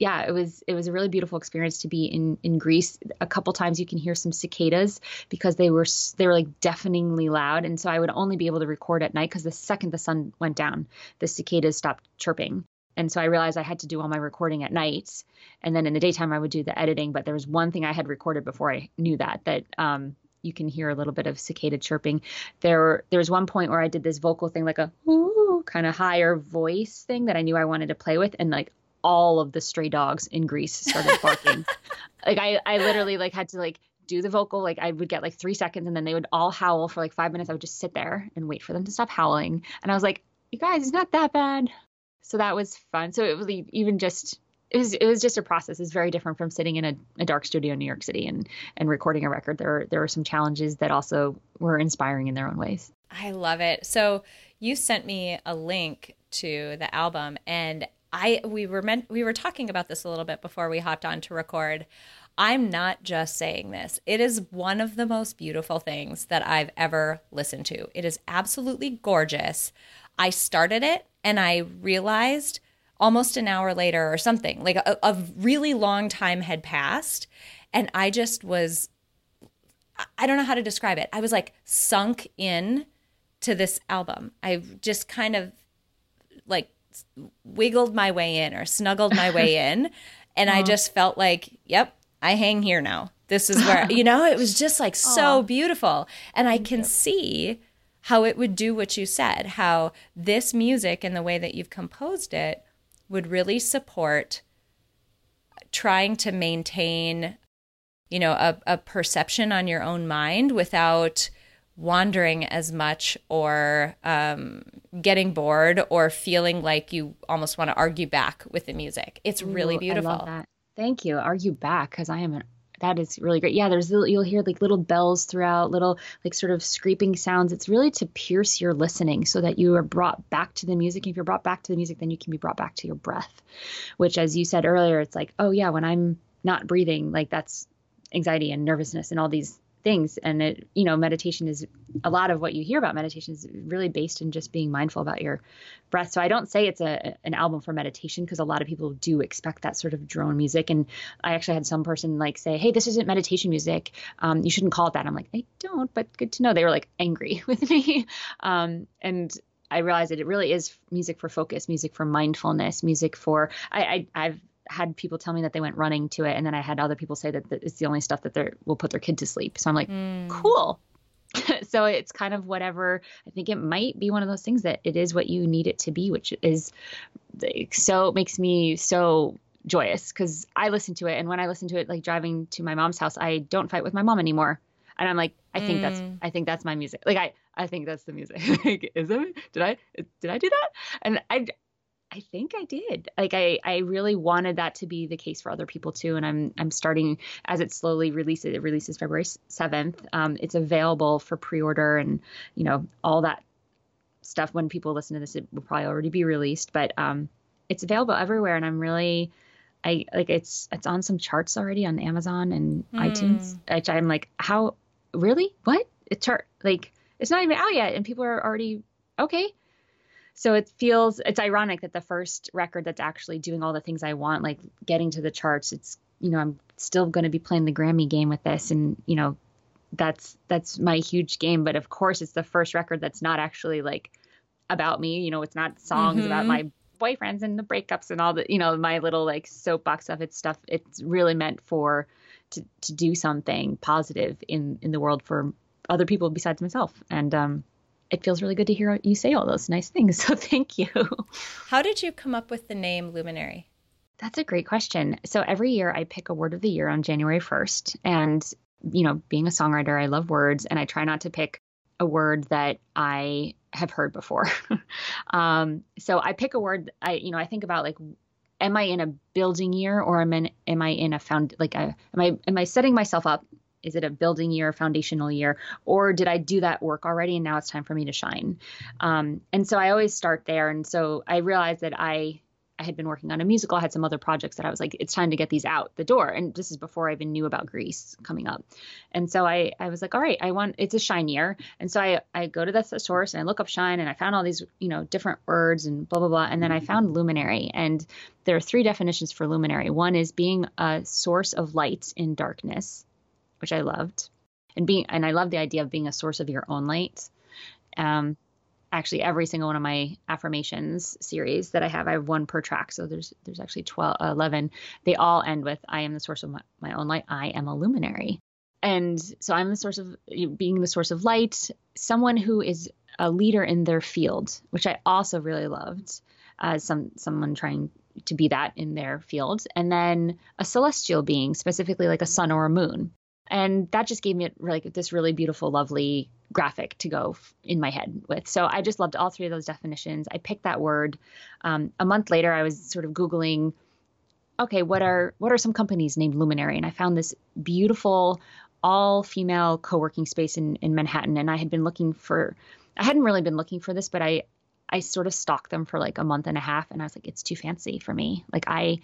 Speaker 1: yeah, it was it was a really beautiful experience to be in in Greece. A couple times you can hear some cicadas because they were they were like deafeningly loud, and so I would only be able to record at night because the second the sun went down, the cicadas stopped chirping. And so I realized I had to do all my recording at night, and then in the daytime I would do the editing. But there was one thing I had recorded before I knew that that um, you can hear a little bit of cicada chirping. There, there was one point where I did this vocal thing, like a ooh kind of higher voice thing that I knew I wanted to play with, and like all of the stray dogs in Greece started barking. like I, I literally like had to like do the vocal. Like I would get like three seconds and then they would all howl for like five minutes. I would just sit there and wait for them to stop howling. And I was like, you guys, it's not that bad. So that was fun. So it was even just it was it was just a process. It's very different from sitting in a, a, dark studio in New York City and and recording a record. There there were some challenges that also were inspiring in their own ways.
Speaker 2: I love it. So you sent me a link to the album and I we were meant we were talking about this a little bit before we hopped on to record. I'm not just saying this. It is one of the most beautiful things that I've ever listened to. It is absolutely gorgeous. I started it and I realized almost an hour later or something, like a, a really long time had passed. And I just was, I don't know how to describe it. I was like sunk in to this album. I just kind of like wiggled my way in or snuggled my way in. And I just felt like, yep, I hang here now. This is where, you know, it was just like so beautiful. And I can see how it would do what you said, how this music and the way that you've composed it would really support trying to maintain, you know, a, a perception on your own mind without wandering as much or um, getting bored or feeling like you almost want to argue back with the music. It's really
Speaker 1: Ooh,
Speaker 2: beautiful.
Speaker 1: I love that. Thank you. Argue back because I am an that is really great. Yeah, there's you'll hear like little bells throughout, little like sort of scraping sounds. It's really to pierce your listening so that you are brought back to the music. And if you're brought back to the music, then you can be brought back to your breath, which, as you said earlier, it's like, oh yeah, when I'm not breathing, like that's anxiety and nervousness and all these things. And it you know meditation is a lot of what you hear about meditation is really based in just being mindful about your breath. So i don't say it's a an album for meditation because a lot of people do expect that sort of drone music. And i actually had some person like say hey this isn't meditation music. Um, you shouldn't call it that. I'm like i don't but good to know. They were like angry with me. Um, and I realized that it really is music for focus, music for mindfulness, music for I, I I've had people tell me that they went running to it, and then I had other people say that it's the only stuff that they will put their kid to sleep. So I'm like,
Speaker 2: Mm.
Speaker 1: cool. so it's kind of whatever. I think it might be one of those things that it is what you need it to be, which is so it makes me so joyous because I listen to it, and when I listen to it, like driving to my mom's house, I don't fight with my mom anymore, and I'm like, I think that's
Speaker 2: Mm.
Speaker 1: I think that's my music. Like I I think that's the music. like, is it? did I did I do that? And I I think I did. Like I, I really wanted that to be the case for other people too. And I'm, I'm starting as it slowly releases. It releases February seventh. Um, it's available for pre-order and you know all that stuff. When people listen to this, it will probably already be released. But um, it's available everywhere, and I'm really, I like it's, it's on some charts already on Amazon and iTunes. Which I'm like, how really? What? It chart like it's not even out yet, and people are already okay so it feels it's ironic that the first record that's actually doing all the things I want, like getting to the charts, it's you know I'm still going to be playing the Grammy game with this, and you know that's that's my huge game. But of course, it's the first record that's not actually like about me. You know, it's not songs about
Speaker 2: Mhm.
Speaker 1: my boyfriends and the breakups and all the you know my little like soapbox stuff. It's stuff. It's really meant for to to do something positive in in the world for other people besides myself, and um it feels really good to hear you say all those nice things. So thank you.
Speaker 2: How did you come up with the name Luminary?
Speaker 1: That's a great question. So every year I pick a word of the year on January 1st. And, you know, being a songwriter, I love words and I try not to pick a word that I have heard before. um, so I pick a word, I, you know, I think about like, am I in a building year or am I, am I in a found, like, a, am I, am I setting myself up? Is it a building year, a foundational year, or did I do that work already and now it's time for me to shine? Um, and so I always start there. And so I realized that I, I had been working on a musical. I had some other projects that I was like, it's time to get these out the door. And this is before I even knew about Greece coming up. And so I, I was like, all right, I want, it's a shine year. And so I, I go to the source and I look up shine and I found all these, you know, different words and blah, blah, blah. And then I found luminary. And there are three definitions for luminary. One is being a source of light in darkness, which I loved. And being, and I love the idea of being a source of your own light. Um, actually every single one of my affirmations series that I have, I have one per track. So there's there's actually 12, 11. They all end with I am the source of my, my own light. I am a luminary. And so I'm the source of being the source of light, someone who is a leader in their field, which I also really loved as some someone trying to be that in their field. And then a celestial being, specifically like a sun or a moon. And that just gave me like this really beautiful, lovely graphic to go in my head with. So I just loved all three of those definitions. I picked that word. Um, a month later, I was sort of googling, okay, what are what are some companies named Luminary? And I found this beautiful all female co-working space in, in Manhattan. And I had been looking for, I hadn't really been looking for this, but I, I sort of stalked them for like a month and a half. And I was like, it's too fancy for me. Like I,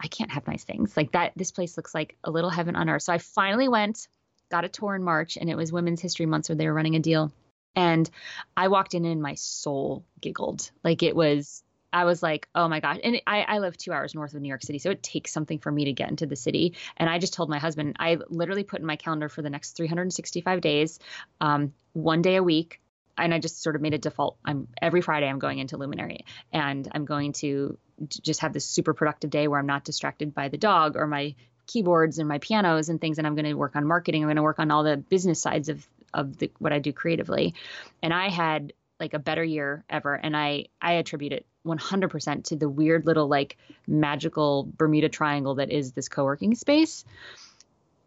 Speaker 1: I can't have nice things like that. This place looks like a little heaven on earth. So I finally went, got a tour in March and it was Women's History Month. So they were running a deal. And I walked in and my soul giggled. Like it was, I was like, oh my gosh. And I, I live two hours north of New York City. So it takes something for me to get into the city. And I just told my husband, I literally put in my calendar for the next 365 days, um, one day a week, and I just sort of made a default. I'm every Friday I'm going into Luminary and I'm going to just have this super productive day where I'm not distracted by the dog or my keyboards and my pianos and things and I'm going to work on marketing. I'm going to work on all the business sides of of the, what I do creatively. And I had like a better year ever and I I attribute it 100% to the weird little like magical Bermuda triangle that is this co-working space.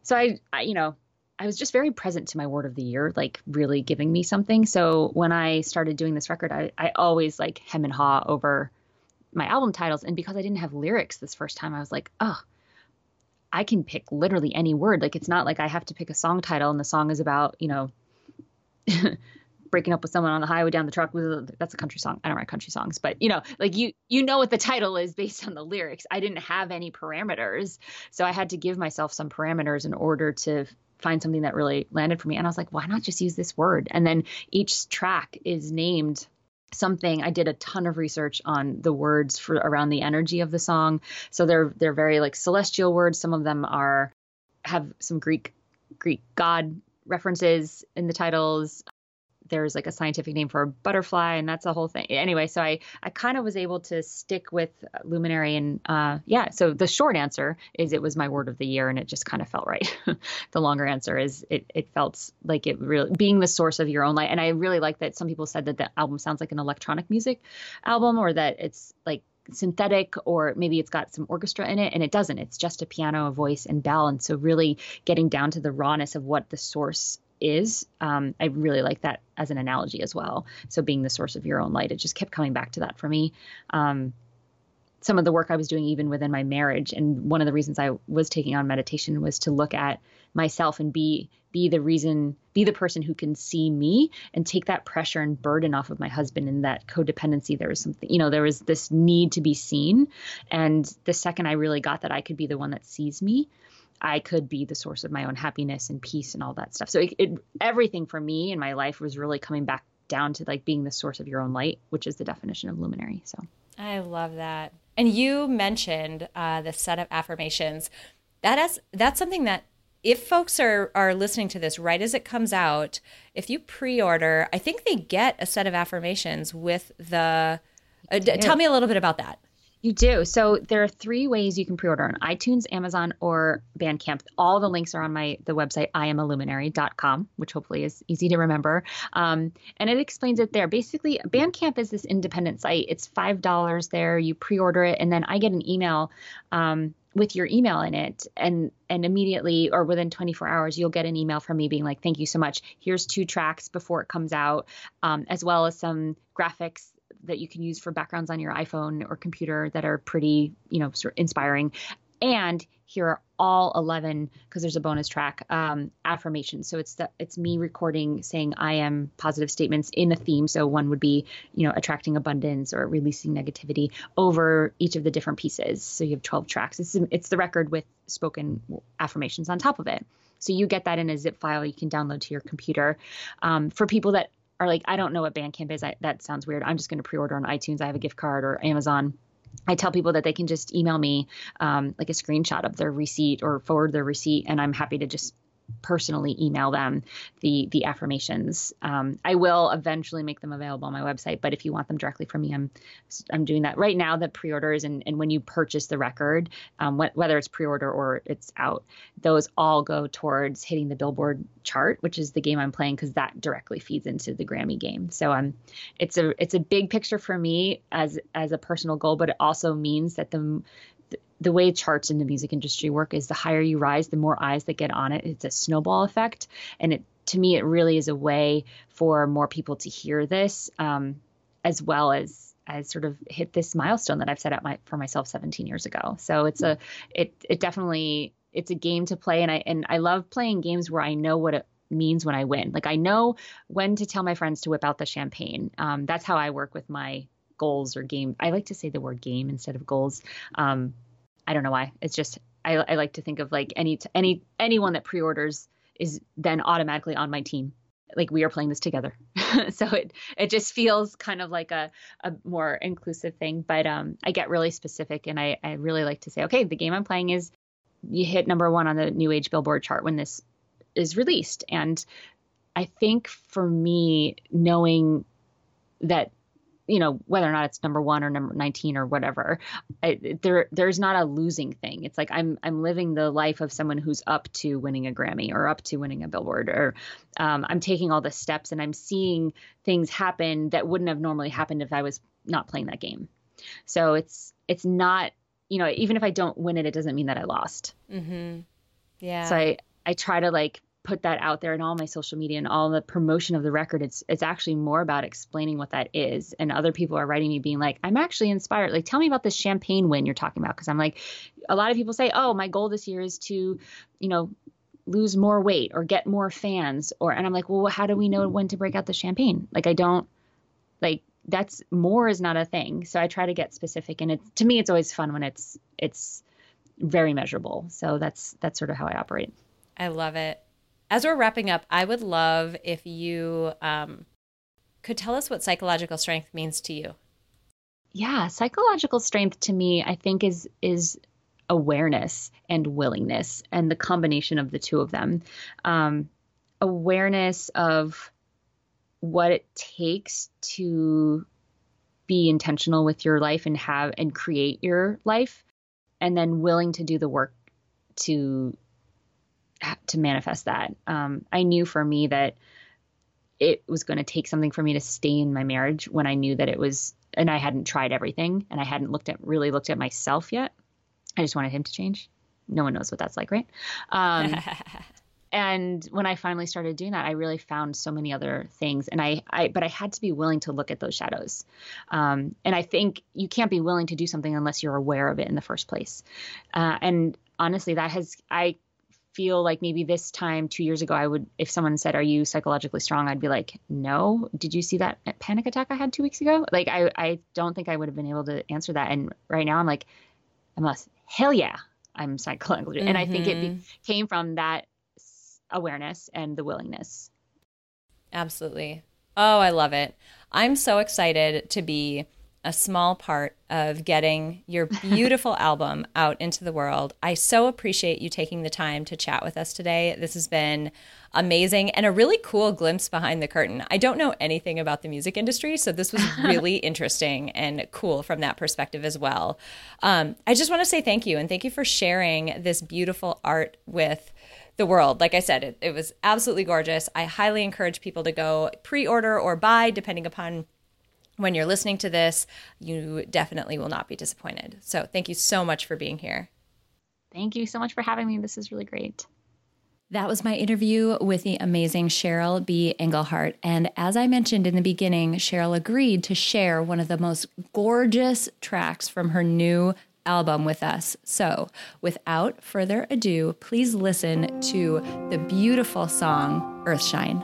Speaker 1: So I, I you know, I was just very present to my word of the year, like really giving me something. So when I started doing this record, I, I always like hem and haw over my album titles. And because I didn't have lyrics this first time, I was like, oh, I can pick literally any word. Like it's not like I have to pick a song title and the song is about, you know, breaking up with someone on the highway down the truck. That's a country song. I don't write country songs, but you know, like you you know what the title is based on the lyrics. I didn't have any parameters, so I had to give myself some parameters in order to find something that really landed for me. And I was like, why not just use this word? And then each track is named something i did a ton of research on the words for around the energy of the song so they're they're very like celestial words some of them are have some greek greek god references in the titles there's like a scientific name for a butterfly and that's a whole thing. Anyway so i i kind of was able to stick with luminary and uh yeah so the short answer is it was my word of the year and it just kind of felt right. The longer answer is it it felt like it really being the source of your own light and i really like that some people said that the album sounds like an electronic music album or that it's like synthetic or maybe it's got some orchestra in it and it doesn't. It's just a piano a voice and bell and so really getting down to the rawness of what the source is. Um, I really like that as an analogy as well. So being the source of your own light, it just kept coming back to that for me. Um, some of the work I was doing even within my marriage, and one of the reasons I was taking on meditation was to look at myself and be be the reason, be the person who can see me and take that pressure and burden off of my husband and that codependency. There was something, you know, there was this need to be seen, and the second I really got that I could be the one that sees me, I could be the source of my own happiness and peace and all that stuff. So it, it, everything for me in my life was really coming back down to like being the source of your own light, which is the definition of luminary. So
Speaker 2: I love that. And you mentioned uh, the set of affirmations. That is that's something that if folks are are listening to this right as it comes out, if you pre-order, I think they get a set of affirmations with the. Uh, d- tell me a little bit about that.
Speaker 1: You do. So there are three ways you can pre-order on iTunes, Amazon, or Bandcamp. All the links are on my the website iamaluminary.com, which hopefully is easy to remember. Um, and it explains it there. Basically, Bandcamp is this independent site. It's five dollars there. You pre-order it, and then I get an email. Um, with your email in it and and immediately or within 24 hours you'll get an email from me being like thank you so much here's two tracks before it comes out um, as well as some graphics that you can use for backgrounds on your iPhone or computer that are pretty, you know, sort of inspiring. And here are all 11 because there's a bonus track um, affirmations. So it's the, it's me recording saying I am positive statements in a theme. So one would be, you know, attracting abundance or releasing negativity over each of the different pieces. So you have 12 tracks. It's it's the record with spoken affirmations on top of it. So you get that in a zip file you can download to your computer. Um, for people that are like, I don't know what Bandcamp is. I, that sounds weird. I'm just going to pre-order on iTunes. I have a gift card or Amazon. I tell people that they can just email me um, like a screenshot of their receipt or forward their receipt, and I'm happy to just personally email them the the affirmations. Um, I will eventually make them available on my website, but if you want them directly from me, I'm I'm doing that right now. The pre-orders and and when you purchase the record, um, wh- whether it's pre-order or it's out, those all go towards hitting the Billboard chart, which is the game I'm playing because that directly feeds into the Grammy game. So um, it's a it's a big picture for me as as a personal goal, but it also means that the the way charts in the music industry work is the higher you rise, the more eyes that get on it. It's a snowball effect, and it to me it really is a way for more people to hear this, um, as well as as sort of hit this milestone that I've set out my, for myself 17 years ago. So it's a it it definitely it's a game to play, and I and I love playing games where I know what it means when I win. Like I know when to tell my friends to whip out the champagne. Um, that's how I work with my goals or game. I like to say the word game instead of goals. Um, I don't know why. It's just I, I like to think of like any any anyone that pre-orders is then automatically on my team. Like we are playing this together. so it it just feels kind of like a, a more inclusive thing. But um, I get really specific and I, I really like to say, okay, the game I'm playing is you hit number one on the new age billboard chart when this is released. And I think for me, knowing that you know whether or not it's number one or number 19 or whatever I, there there's not a losing thing. It's like i'm i'm living the life of someone who's up to winning a grammy or up to winning a billboard or um, i'm taking all the steps and i'm seeing things happen that wouldn't have normally happened if i was not playing that game. So it's it's not you know even if i don't win it it doesn't mean that i lost.
Speaker 2: Mm-hmm. yeah.
Speaker 1: So i i try to like put that out there in all my social media and all the promotion of the record it's it's actually more about explaining what that is. And other people are writing me being like i'm actually inspired. Like tell me about this champagne win you're talking about. Because i'm like a lot of people say oh my goal this year is to you know lose more weight or get more fans or and i'm like well how do we know when to break out the champagne? Like i don't like that's more is not a thing. So i try to get specific and it's to me it's always fun when it's it's very measurable. So that's that's sort of how i operate.
Speaker 2: I love it as we're wrapping up, I would love if you um, could tell us what psychological strength means to you.
Speaker 1: Yeah, psychological strength to me, I think, is is awareness and willingness, and the combination of the two of them. Um, awareness of what it takes to be intentional with your life and have and create your life, and then willing to do the work to to manifest that. Um, I knew for me that it was going to take something for me to stay in my marriage when I knew that it was, and I hadn't tried everything and I hadn't looked at really looked at myself yet. I just wanted him to change. No one knows what that's like, right? Um, and when I finally started doing that, I really found so many other things. And I, I but I had to be willing to look at those shadows. Um, and I think you can't be willing to do something unless you're aware of it in the first place. Uh, and honestly, that has I feel like maybe this time two years ago, I would, if someone said, Are you psychologically strong? I'd be like, No. Did you see that panic attack I had two weeks ago? Like, I, I don't think I would have been able to answer that. And right now I'm like, I must, hell yeah, I'm psychologically. Mm-hmm. And I think it be, mm-hmm. came from that awareness and the willingness.
Speaker 2: Absolutely. Oh, I love it. I'm so excited to be a small part of getting your beautiful album out into the world. I so appreciate you taking the time to chat with us today. This has been amazing and a really cool glimpse behind the curtain. I don't know anything about the music industry, so this was really interesting and cool from that perspective as well. Um, I just want to say thank you and thank you for sharing this beautiful art with the world. Like I said, it, it was absolutely gorgeous. I highly encourage people to go pre order or buy, depending upon when you're listening to this, you definitely will not be disappointed. So thank you so much for being here.
Speaker 1: Thank you so much for having me. This is really great.
Speaker 2: That was my interview with the amazing Cheryl B. Engelhardt. And as I mentioned in the beginning, Cheryl agreed to share one of the most gorgeous tracks from her new album with us. So, without further ado, please listen to the beautiful song Earthshine.